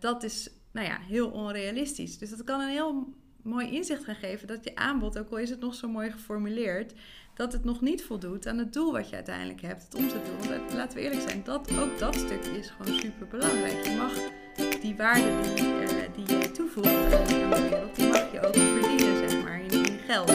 Dat is nou ja, heel onrealistisch. Dus dat kan een heel mooi inzicht gaan geven dat je aanbod, ook al is het nog zo mooi geformuleerd, dat het nog niet voldoet aan het doel wat je uiteindelijk hebt, het omzetdoel. Want laten we eerlijk zijn, dat, ook dat stukje is gewoon super belangrijk. Je mag die waarde die, uh, die je toevoegt aan de wereld, die mag je ook verdienen, zeg maar, in, in geld.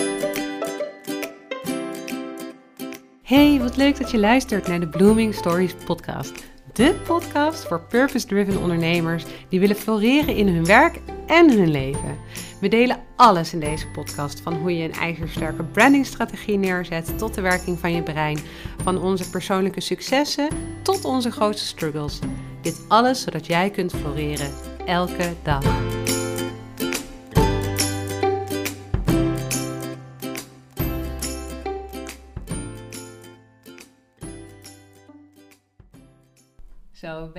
Hey, wat leuk dat je luistert naar de Blooming Stories podcast. De podcast voor purpose-driven ondernemers die willen floreren in hun werk en hun leven. We delen alles in deze podcast, van hoe je een ijzersterke brandingstrategie neerzet tot de werking van je brein, van onze persoonlijke successen tot onze grootste struggles. Dit alles zodat jij kunt floreren elke dag.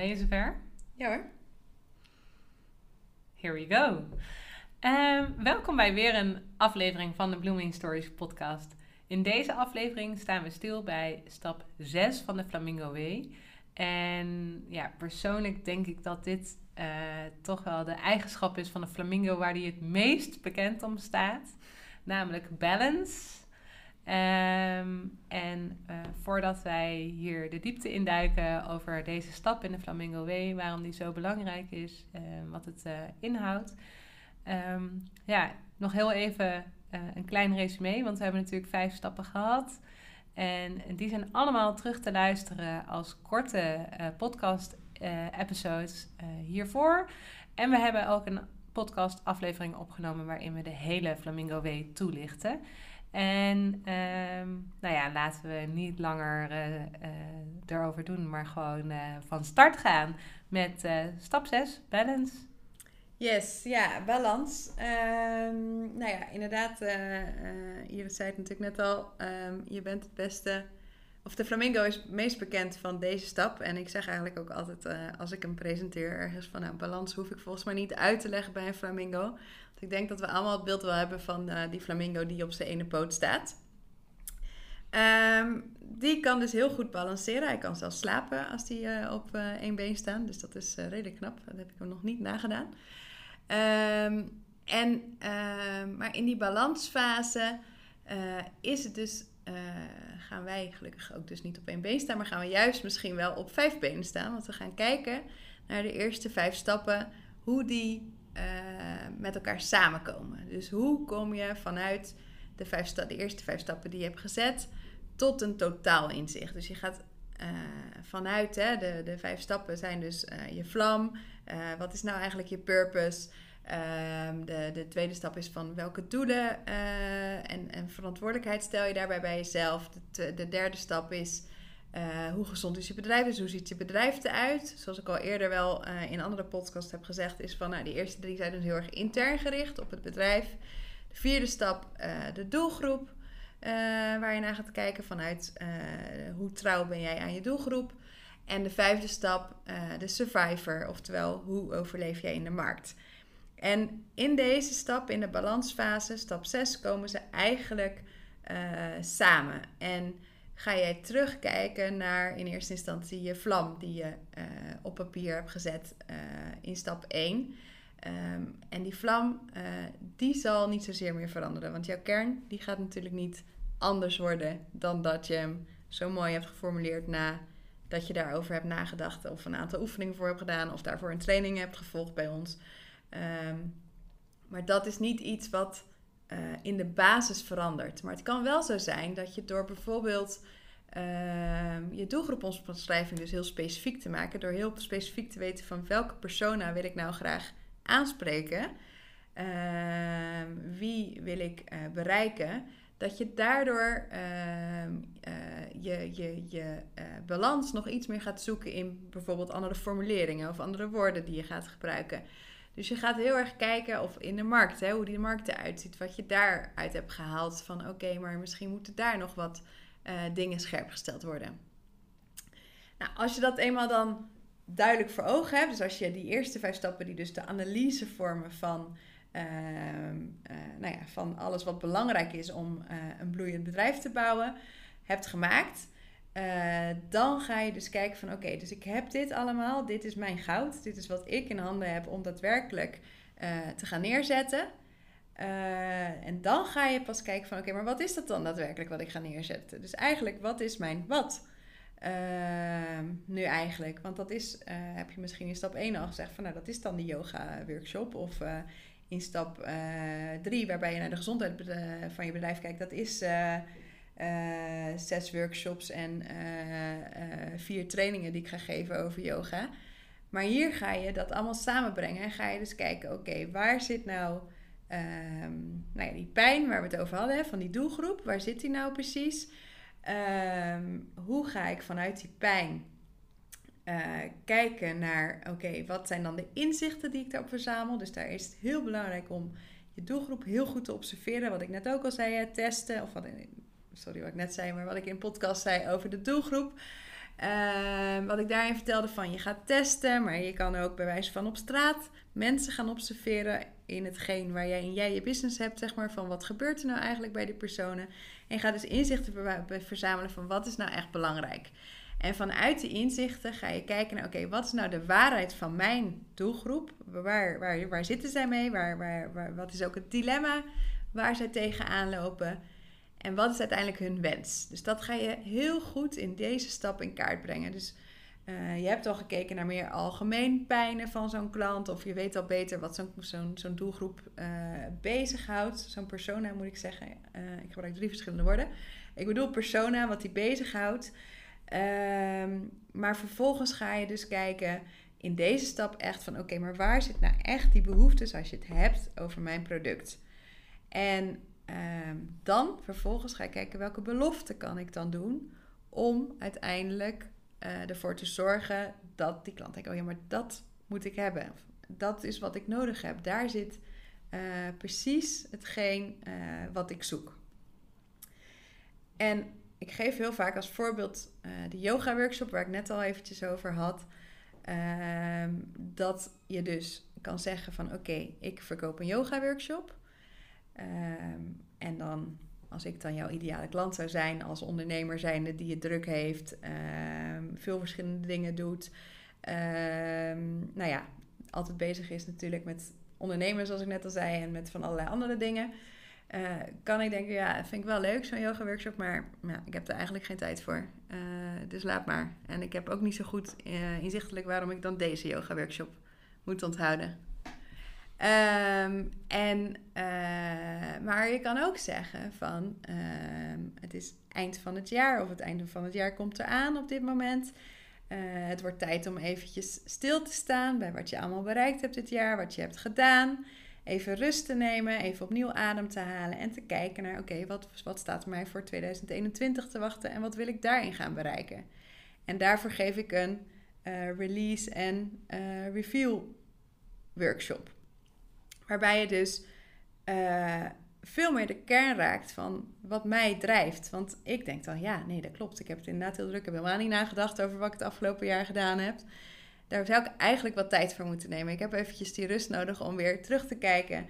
Ben je zover? Ja hoor. Here we go. Um, welkom bij weer een aflevering van de Blooming Stories podcast. In deze aflevering staan we stil bij stap 6 van de Flamingo Way. En ja, persoonlijk denk ik dat dit uh, toch wel de eigenschap is van de flamingo waar die het meest bekend om staat. Namelijk balance. Um, en uh, voordat wij hier de diepte induiken over deze stap in de Flamingo Way, waarom die zo belangrijk is, uh, wat het uh, inhoudt. Um, ja, nog heel even een klein resume, want we hebben natuurlijk vijf stappen gehad. En die zijn allemaal terug te luisteren als korte podcast-episodes hiervoor. En we hebben ook een podcast-aflevering opgenomen waarin we de hele Flamingo Way toelichten. En um, nou ja, laten we niet langer uh, uh, erover doen, maar gewoon uh, van start gaan met stap 6, balance. Yes, ja, balans. Um, nou ja, inderdaad, Iris zei het natuurlijk net al, um, je bent het beste, of de flamingo is het meest bekend van deze stap. En ik zeg eigenlijk ook altijd, als ik hem presenteer ergens van, nou, balans hoef ik volgens mij niet uit te leggen bij een flamingo ik denk dat we allemaal het beeld wel hebben van uh, die flamingo die op zijn ene poot staat. Um, die kan dus heel goed balanceren. Hij kan zelfs slapen als hij uh, op uh, één been staat. Dus dat is redelijk knap. Dat heb ik hem nog niet nagedaan. Um, en, ehm, maar in die balansfase is het dus, gaan wij gelukkig ook dus niet op één been staan, maar gaan we juist misschien wel op vijf benen staan. Want we gaan kijken naar de eerste vijf stappen, hoe die uh, met elkaar samenkomen. Dus hoe kom je vanuit de, vijf de eerste vijf stappen die je hebt gezet tot een totaal inzicht. Dus je gaat uh, vanuit hè, de, de vijf stappen zijn dus uh, je vlam. wat is nou eigenlijk je purpose? Ehm, de, de tweede stap is van welke doelen en, en verantwoordelijkheid stel je daarbij bij jezelf. De derde stap is uh, hoe gezond is je bedrijf? Dus hoe ziet je bedrijf eruit? Zoals ik al eerder wel uh, in andere podcasts heb gezegd, is van nou, die eerste drie zijn dus heel erg intern gericht op het bedrijf. De vierde stap, uh, de doelgroep, waar je naar gaat kijken vanuit hoe trouw ben jij aan je doelgroep. En de vijfde stap, de survivor, oftewel hoe overleef jij in de markt. En in deze stap, in de balansfase, stap 6, komen ze eigenlijk samen. En ga jij terugkijken naar in eerste instantie je vlam die je uh, op papier hebt gezet uh, in stap 1. Um, ehm, en die vlam, uh, die zal niet zozeer meer veranderen. Want jouw kern, die gaat natuurlijk niet anders worden dan dat je hem zo mooi hebt geformuleerd na dat je daarover hebt nagedacht of een aantal oefeningen voor hebt gedaan of daarvoor een training hebt gevolgd bij ons. Um, maar dat is niet iets wat uh, in de basis verandert. Maar het kan wel zo zijn dat je door bijvoorbeeld uh, je doelgroepomschrijving dus heel specifiek te maken, door heel specifiek te weten van welke persona wil ik nou graag aanspreken, uh, wie wil ik uh, bereiken, dat je daardoor ehm, eh, je, je, je balans nog iets meer gaat zoeken in bijvoorbeeld andere formuleringen of andere woorden die je gaat gebruiken. Dus je gaat heel erg kijken of in de markt, hè, hoe die markt eruit ziet, wat je daaruit hebt gehaald. Van oké, maar misschien moeten daar nog wat uh, dingen scherp gesteld worden. Nou, als je dat eenmaal dan duidelijk voor ogen hebt, dus als je die eerste vijf stappen, die dus de analyse vormen van, uh, uh, nou ja, van alles wat belangrijk is om uh, een bloeiend bedrijf te bouwen, hebt gemaakt, eh, dan ga je dus kijken van oké, dus ik heb dit allemaal, dit is mijn goud, dit is wat ik in handen heb om daadwerkelijk uh, te gaan neerzetten. Uh, en dan ga je pas kijken van oké, maar wat is dat dan daadwerkelijk wat ik ga neerzetten? Dus eigenlijk, wat is mijn wat? nu eigenlijk, want dat is, heb je misschien in stap 1 al gezegd van nou dat is dan die yoga workshop of in stap 3 waarbij je naar de gezondheid van je bedrijf kijkt, dat is zes workshops en uh, vier trainingen die ik ga geven over yoga. Maar hier ga je dat allemaal samenbrengen en ga je dus kijken, oké, waar zit nou, um, nou ja, die pijn waar we het over hadden, van die doelgroep, waar zit die nou precies? Um, hoe ga ik vanuit die pijn kijken naar, oké, wat zijn dan de inzichten die ik daarop verzamel? Dus daar is het heel belangrijk om je doelgroep heel goed te observeren. Wat ik net ook al zei, testen. Of wat, sorry wat ik net zei, maar wat ik in podcast zei over de doelgroep. Uh, wat ik daarin vertelde van je gaat testen, maar je kan ook bij wijze van op straat mensen gaan observeren in hetgeen waar jij in jij je business hebt, zeg maar, van wat gebeurt er nou eigenlijk bij die personen. En gaat dus inzichten verzamelen van wat is nou echt belangrijk. En vanuit die inzichten ga je kijken naar, oké, wat is nou de waarheid van mijn doelgroep? Waar, waar, waar zitten zij mee? Waar, waar, waar, wat is ook het dilemma waar zij tegenaan lopen? En wat is uiteindelijk hun wens? Dus dat ga je heel goed in deze stap in kaart brengen. Dus uh, je hebt al gekeken naar meer algemeen pijnen van zo'n klant. Of je weet al beter wat zo'n zo'n doelgroep uh, bezighoudt. Zo'n persona moet ik zeggen. Uh, ik gebruik drie verschillende woorden. Ik bedoel persona, wat die bezighoudt. Ehm, maar vervolgens ga je dus kijken in deze stap echt van... Oké, maar waar zit nou echt die behoeftes als je het hebt over mijn product? En Ehm, dan vervolgens ga ik kijken welke belofte kan ik dan doen om uiteindelijk uh, ervoor te zorgen dat die klant denkt, oh ja, maar dat moet ik hebben. Dat is wat ik nodig heb. Daar zit uh, precies hetgeen uh, wat ik zoek. En ik geef heel vaak als voorbeeld de yoga workshop waar ik net al eventjes over had. Ehm, dat je dus kan zeggen van oké, ik verkoop een yoga workshop. Ehm, en dan, als ik dan jouw ideale klant zou zijn, als ondernemer zijnde die het druk heeft, ehm, veel verschillende dingen doet. Ehm, nou ja, altijd bezig is natuurlijk met ondernemen, zoals ik net al zei, en met van allerlei andere dingen. Uh, kan ik denken, ja, vind ik wel leuk, zo'n yoga workshop, maar ik heb er eigenlijk geen tijd voor. Uh, dus laat maar. En ik heb ook niet zo goed uh, inzichtelijk waarom ik dan deze yoga workshop moet onthouden. Um, en, uh, maar je kan ook zeggen van um, het is eind van het jaar of het einde van het jaar komt eraan op dit moment. Uh, het wordt tijd om eventjes stil te staan bij wat je allemaal bereikt hebt dit jaar, wat je hebt gedaan. Even rust te nemen, even opnieuw adem te halen en te kijken naar oké, wat, wat staat mij voor 2021 te wachten en wat wil ik daarin gaan bereiken. En daarvoor geef ik een uh, release en review workshop. Waarbij je dus uh, veel meer de kern raakt van wat mij drijft. Want ik denk dan, ja, nee, dat klopt. Ik heb het inderdaad heel druk. Ik heb helemaal niet nagedacht over wat ik het afgelopen jaar gedaan heb. Daar zou ik eigenlijk wat tijd voor moeten nemen. Ik heb eventjes die rust nodig om weer terug te kijken.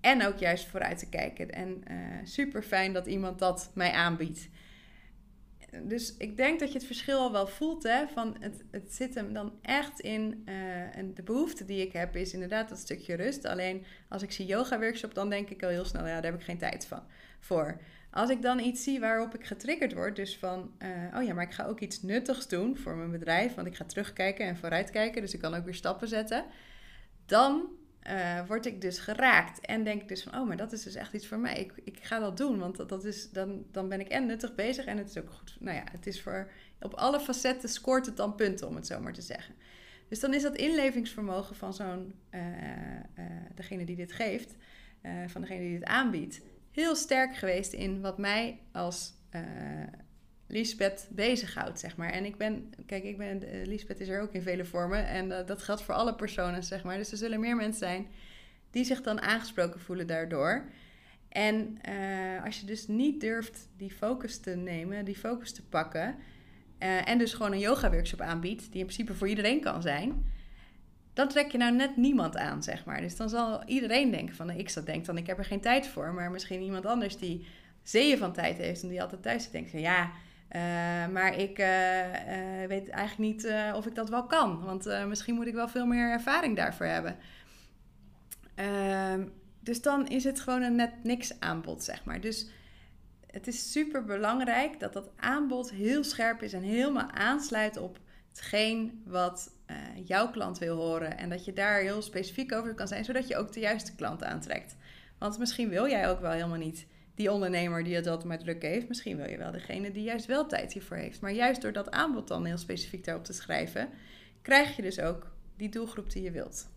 En ook juist vooruit te kijken. En uh, super fijn dat iemand dat mij aanbiedt dus ik denk dat je het verschil al wel voelt. Hè, van het, het zit hem dan echt in. Uh, en de behoefte die ik heb is inderdaad dat stukje rust. Alleen als ik zie yoga workshop, dan denk ik al heel snel, ja, daar heb ik geen tijd van, voor. Als ik dan iets zie waarop ik getriggerd word, dus van, uh, oh ja, maar ik ga ook iets nuttigs doen voor mijn bedrijf, want ik ga terugkijken en vooruitkijken, dus ik kan ook weer stappen zetten, dan uh, word ik dus geraakt. En denk ik dus van, oh, maar dat is dus echt iets voor mij. Ik, ik ga dat doen, want dat, dat is, dan, dan ben ik en nuttig bezig en het is ook goed. Nou ja, het is voor, op alle facetten scoort het dan punten, om het zo maar te zeggen. Dus dan is dat inlevingsvermogen van zo'n, uh, uh, degene die dit geeft, van degene die dit aanbiedt, heel sterk geweest in wat mij als Lisbeth bezighoudt, zeg maar. En ik ben, kijk, ik ben, uh, Lisbeth is er ook in vele vormen. En uh, dat geldt voor alle personen, zeg maar. Dus er zullen meer mensen zijn die zich dan aangesproken voelen daardoor. En uh, als je dus niet durft die focus te nemen, die focus te pakken. en dus gewoon een yoga workshop aanbiedt, die in principe voor iedereen kan zijn. Dan trek je nou net niemand aan, zeg maar. Dus dan zal iedereen denken van, ik zat denk dan, ik heb er geen tijd voor. Maar misschien iemand anders die zeeën van tijd heeft en die altijd thuis denkt van, ja maar ik weet eigenlijk niet of ik dat wel kan. Want misschien moet ik wel veel meer ervaring daarvoor hebben. Ehm, dus dan is het gewoon een net niks aanbod, zeg maar. Dus het is super belangrijk dat dat aanbod heel scherp is en helemaal aansluit op hetgeen wat jouw klant wil horen. En dat je daar heel specifiek over kan zijn, zodat je ook de juiste klant aantrekt. Want misschien wil jij ook wel helemaal niet die ondernemer die het altijd maar druk heeft. Misschien wil je wel degene die juist wel tijd hiervoor heeft. Maar juist door dat aanbod dan heel specifiek daarop te schrijven, krijg je dus ook die doelgroep die je wilt.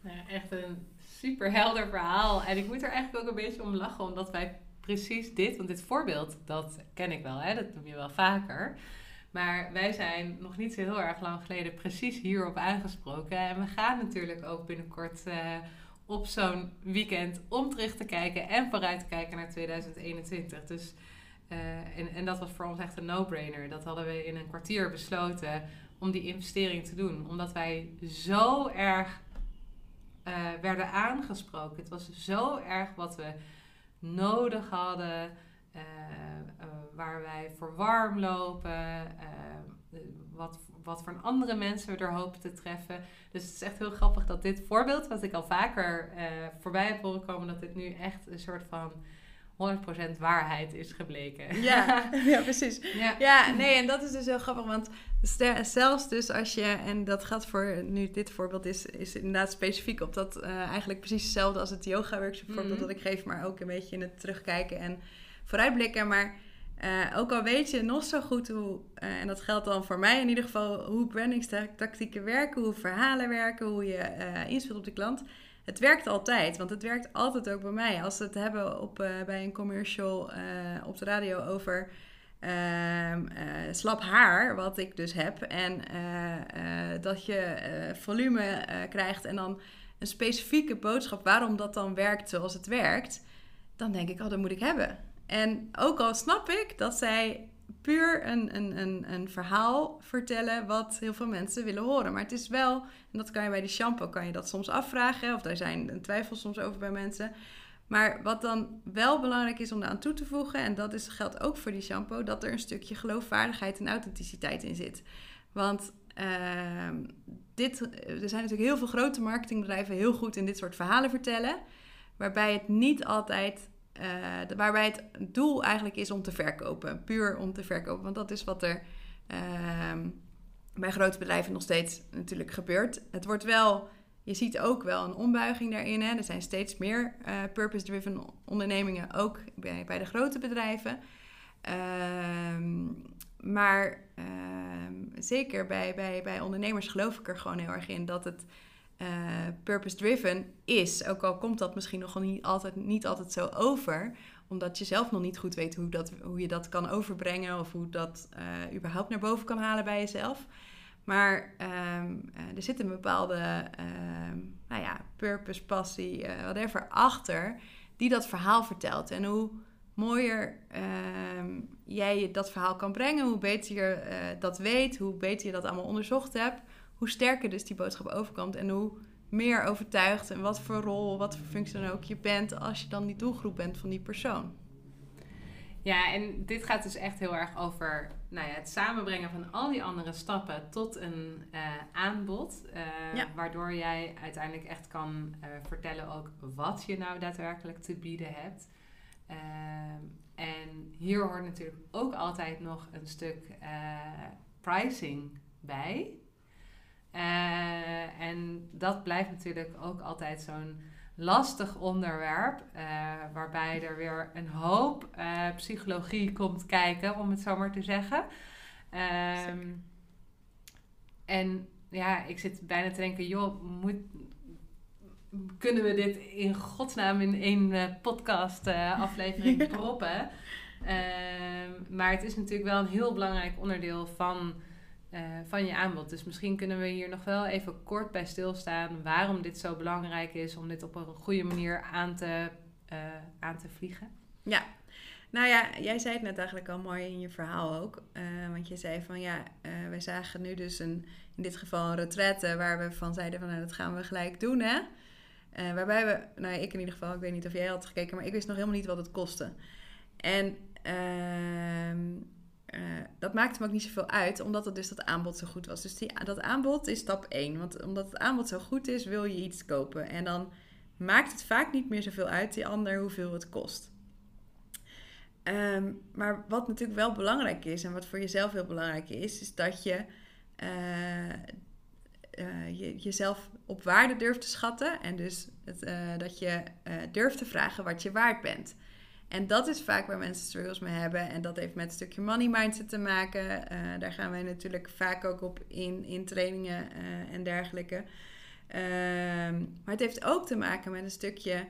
Ja, echt een super helder verhaal. En ik moet er eigenlijk ook een beetje om lachen, omdat wij precies dit, want dit voorbeeld, dat ken ik wel, hè? dat doe je wel vaker. Maar wij zijn nog niet zo heel erg lang geleden precies hierop aangesproken. En we gaan natuurlijk ook binnenkort uh, op zo'n weekend om terug te kijken en vooruit te kijken naar 2021. Dus, uh, en, en dat was voor ons echt een no-brainer. Dat hadden we in een kwartier besloten om die investering te doen. Omdat wij zo erg uh, werden aangesproken. Het was zo erg wat we nodig hadden. Uh, waar wij voor warm lopen. Wat, wat voor andere mensen we er hopen te treffen. Dus het is echt heel grappig dat dit voorbeeld, wat ik al vaker voorbij heb horen komen, dat dit nu echt een soort van 100% waarheid is gebleken. Ja, ja precies. Ja. ja, nee, en dat is dus heel grappig, want zelfs dus als je, en dat gaat voor, nu dit voorbeeld is, is inderdaad specifiek op dat uh, eigenlijk precies hetzelfde als het yoga workshop voorbeeld mhm. dat ik geef, maar ook een beetje in het terugkijken en vooruitblikken. Maar uh, ook al weet je nog zo goed hoe, uh, en dat geldt dan voor mij in ieder geval, hoe brandingstactieken werken, hoe verhalen werken, hoe je inspeelt op de klant het werkt altijd, want het werkt altijd ook bij mij. Als we het hebben op, uh, bij een commercial uh, op de radio over uh, slap haar, wat ik dus heb, en dat je volume krijgt en dan een specifieke boodschap waarom dat dan werkt zoals het werkt, dan denk ik, oh, dat moet ik hebben. En ook al snap ik dat zij puur een, een, een, een verhaal vertellen wat heel veel mensen willen horen. Maar het is wel, en dat kan je bij die shampoo, kan je dat soms afvragen. Of daar zijn twijfels soms over bij mensen. Maar wat dan wel belangrijk is om eraan toe te voegen, en dat is, geldt ook voor die shampoo, dat er een stukje geloofwaardigheid en authenticiteit in zit. Want uh, dit, er zijn natuurlijk heel veel grote marketingbedrijven heel goed in dit soort verhalen vertellen. Waarbij het niet altijd uh, waarbij het doel eigenlijk is om te verkopen. Puur om te verkopen. Want dat is wat er uh, bij grote bedrijven nog steeds natuurlijk gebeurt. Het wordt wel, je ziet ook wel een ombuiging daarin. Hè. Er zijn steeds meer uh, purpose-driven ondernemingen, ook bij, bij de grote bedrijven. Ehm, maar ehm, zeker bij, bij, bij ondernemers geloof ik er gewoon heel erg in dat het uh, purpose-driven is. Ook al komt dat misschien nog niet altijd, niet altijd zo over, omdat je zelf nog niet goed weet hoe, dat, hoe je dat kan overbrengen of hoe dat uh, überhaupt naar boven kan halen bij jezelf. Maar um, uh, er zit een bepaalde uh, nou ja, purpose, passie, whatever achter, die dat verhaal vertelt. En hoe mooier ehm, jij dat verhaal kan brengen, hoe beter je dat weet, hoe beter je dat allemaal onderzocht hebt, hoe sterker dus die boodschap overkomt en hoe meer overtuigd en wat voor rol, wat voor functie dan ook je bent als je dan die doelgroep bent van die persoon. Ja, en dit gaat dus echt heel erg over nou ja, het samenbrengen van al die andere stappen tot een uh, aanbod. Uh, Waardoor jij uiteindelijk echt kan uh, vertellen ook wat je nou daadwerkelijk te bieden hebt. en hier hoort natuurlijk ook altijd nog een stuk pricing bij. Uh, en dat blijft natuurlijk ook altijd zo'n lastig onderwerp, uh, waarbij er weer een hoop uh, psychologie komt kijken, om het zo maar te zeggen. Um, en ja, ik zit bijna te denken, joh, moet, kunnen we dit in godsnaam in één podcast aflevering proppen? Um, maar het is natuurlijk wel een heel belangrijk onderdeel van uh, van je aanbod. Dus misschien kunnen we hier nog wel even kort bij stilstaan waarom dit zo belangrijk is om dit op een goede manier aan te, uh, aan te vliegen. Ja, nou ja, jij zei het net eigenlijk al mooi in je verhaal ook. Uh, want je zei van ja, wij zagen nu dus een, in dit geval een retraite waar we van zeiden van nou dat gaan we gelijk doen hè. waarbij we, nou ik in ieder geval, ik weet niet of jij had gekeken, maar ik wist nog helemaal niet wat het kostte. En ehm dat maakte me ook niet zoveel uit, omdat het dus dat aanbod zo goed was. Dus die, dat aanbod is stap 1. Want omdat het aanbod zo goed is, wil je iets kopen. En dan maakt het vaak niet meer zoveel uit, die ander, hoeveel het kost. Ehm, maar wat natuurlijk wel belangrijk is en wat voor jezelf heel belangrijk is, is dat je, uh, je jezelf op waarde durft te schatten. En dus het, dat je durft te vragen wat je waard bent. En dat is vaak waar mensen struggles mee hebben. En dat heeft met een stukje money mindset te maken. daar gaan wij natuurlijk vaak ook op in, in trainingen en dergelijke. Um, maar het heeft ook te maken met een stukje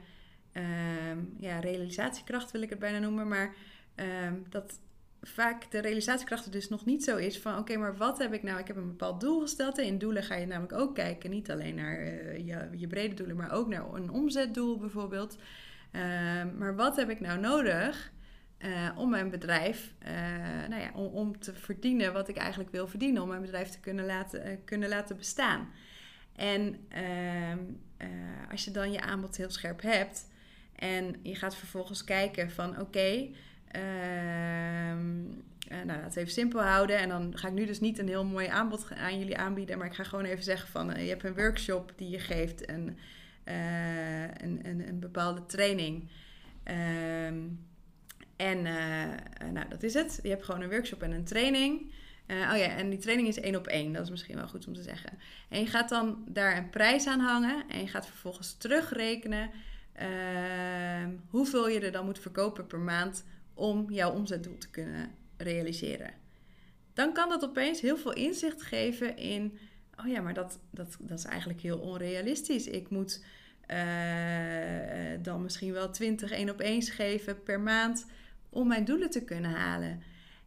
um, ja, realisatiekracht, wil ik het bijna noemen. Maar um, dat vaak de realisatiekracht er dus nog niet zo is van... oké, maar wat heb ik nou? Ik heb een bepaald doel gesteld. En in doelen ga je namelijk ook kijken. Niet alleen naar uh, je, je brede doelen, maar ook naar een omzetdoel bijvoorbeeld. Maar wat heb ik nou nodig... Uh, om mijn bedrijf, uh, nou ja, om, om, te verdienen wat ik eigenlijk wil verdienen, om mijn bedrijf te kunnen laten, uh, kunnen laten bestaan. En uh, als je dan je aanbod heel scherp hebt en je gaat vervolgens kijken van oké, ehm, nou, laten we even simpel houden. En dan ga ik nu dus niet een heel mooi aanbod aan jullie aanbieden. Maar ik ga gewoon even zeggen van je hebt een workshop die je geeft. En uh, een, een, een, bepaalde training. Um, en nou, dat is het. Je hebt gewoon een workshop en een training. Uh, oh ja, en die training is één op één. Dat is misschien wel goed om te zeggen. En je gaat dan daar een prijs aan hangen. En je gaat vervolgens terugrekenen uh, hoeveel je er dan moet verkopen per maand om jouw omzetdoel te kunnen realiseren. Dan kan dat opeens heel veel inzicht geven in, oh ja, maar dat, dat, dat is eigenlijk heel onrealistisch. Ik moet uh, dan misschien wel 20 één op één geven per maand om mijn doelen te kunnen halen.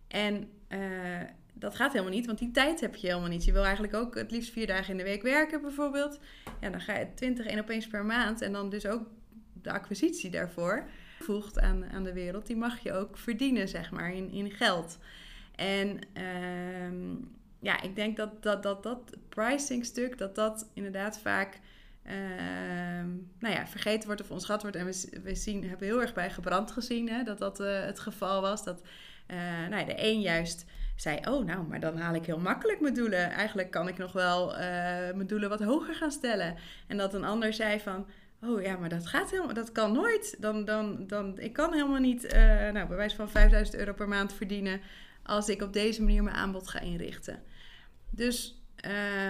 En uh, dat gaat helemaal niet, want die tijd heb je helemaal niet. Je wil eigenlijk ook het liefst vier dagen in de week werken, bijvoorbeeld. Ja, dan ga je 20 één opeens per maand en dan dus ook de acquisitie daarvoor voegt aan, aan de wereld, die mag je ook verdienen, zeg maar, in, in geld. En uh, ja, ik denk dat dat, dat, dat pricing stuk, dat dat inderdaad vaak uh, nou ja, vergeten wordt of onschat wordt. En we, we zien, hebben heel erg bij gebrand gezien hè, dat dat uh, het geval was. Dat uh, nou ja, de een juist zei: Oh, nou, maar dan haal ik heel makkelijk mijn doelen. Eigenlijk kan ik nog wel uh, mijn doelen wat hoger gaan stellen. En dat een ander zei van. Oh ja, maar dat gaat helemaal, dat kan nooit. Dan, dan, dan, ik kan helemaal niet, nou, bij wijze van 5000 euro per maand verdienen als ik op deze manier mijn aanbod ga inrichten. Dus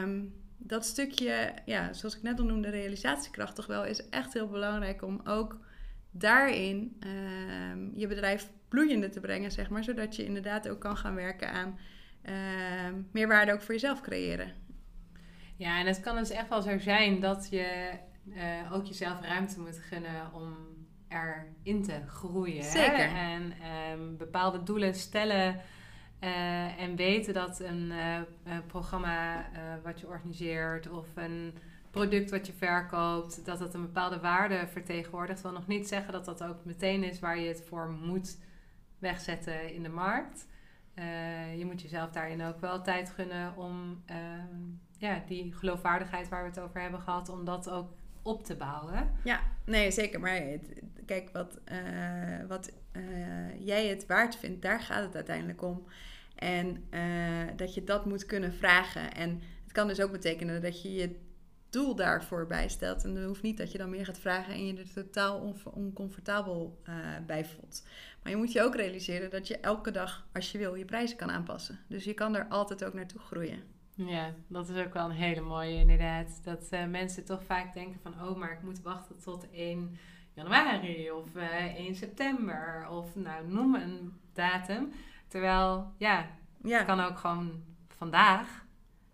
um, dat stukje, ja, zoals ik net al noemde, realisatiekracht toch wel, is echt heel belangrijk om ook daarin um, je bedrijf bloeiende te brengen, zeg maar. Zodat je inderdaad ook kan gaan werken aan uh, meer waarde ook voor jezelf creëren. Ja, en het kan dus echt wel zo zijn dat je uh, ook jezelf ruimte moet gunnen om erin te groeien. Zeker. Hè? En um, bepaalde doelen stellen uh, en weten dat een uh, programma wat je organiseert of een product wat je verkoopt, dat dat een bepaalde waarde vertegenwoordigt, wil nog niet zeggen dat dat ook meteen is waar je het voor moet wegzetten in de markt. Je moet jezelf daarin ook wel tijd gunnen om uh, ja, die geloofwaardigheid waar we het over hebben gehad, om dat ook op te bouwen. Ja, nee, zeker. Maar kijk, wat, uh, wat jij het waard vindt, daar gaat het uiteindelijk om. En dat je dat moet kunnen vragen. En het kan dus ook betekenen dat je je doel daarvoor bijstelt. En dan hoeft niet dat je dan meer gaat vragen en je er totaal on oncomfortabel uh, bij voelt. Maar je moet je ook realiseren dat je elke dag, als je wil, je prijzen kan aanpassen. Dus je kan er altijd ook naartoe groeien. Ja, dat is ook wel een hele mooie inderdaad. Dat uh, mensen toch vaak denken van, oh, maar ik moet wachten tot 1 januari of uh, eh, 1 september of nou, noem een datum. Terwijl, ja, ja. het kan ook gewoon vandaag.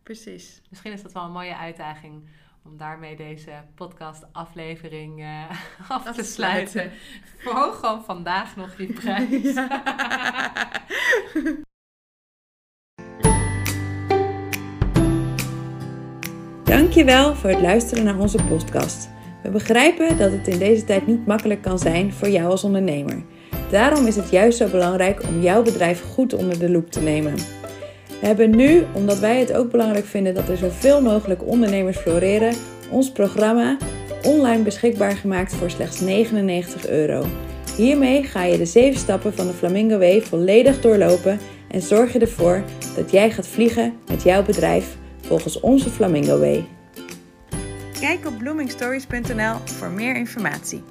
Precies. Misschien is dat wel een mooie uitdaging om daarmee deze podcast-aflevering uh, af te sluiten. Verhoog gewoon vandaag nog die prijs. Dankjewel voor het luisteren naar onze podcast. We begrijpen dat het in deze tijd niet makkelijk kan zijn voor jou als ondernemer. Daarom is het juist zo belangrijk om jouw bedrijf goed onder de loep te nemen. We hebben nu, omdat wij het ook belangrijk vinden dat er zoveel mogelijk ondernemers floreren, ons programma online beschikbaar gemaakt voor slechts 99 euro. Hiermee ga je de 7 stappen van de Flamingo Way volledig doorlopen en zorg je ervoor dat jij gaat vliegen met jouw bedrijf volgens onze Flamingo Way. Kijk op bloomingstories.nl voor meer informatie.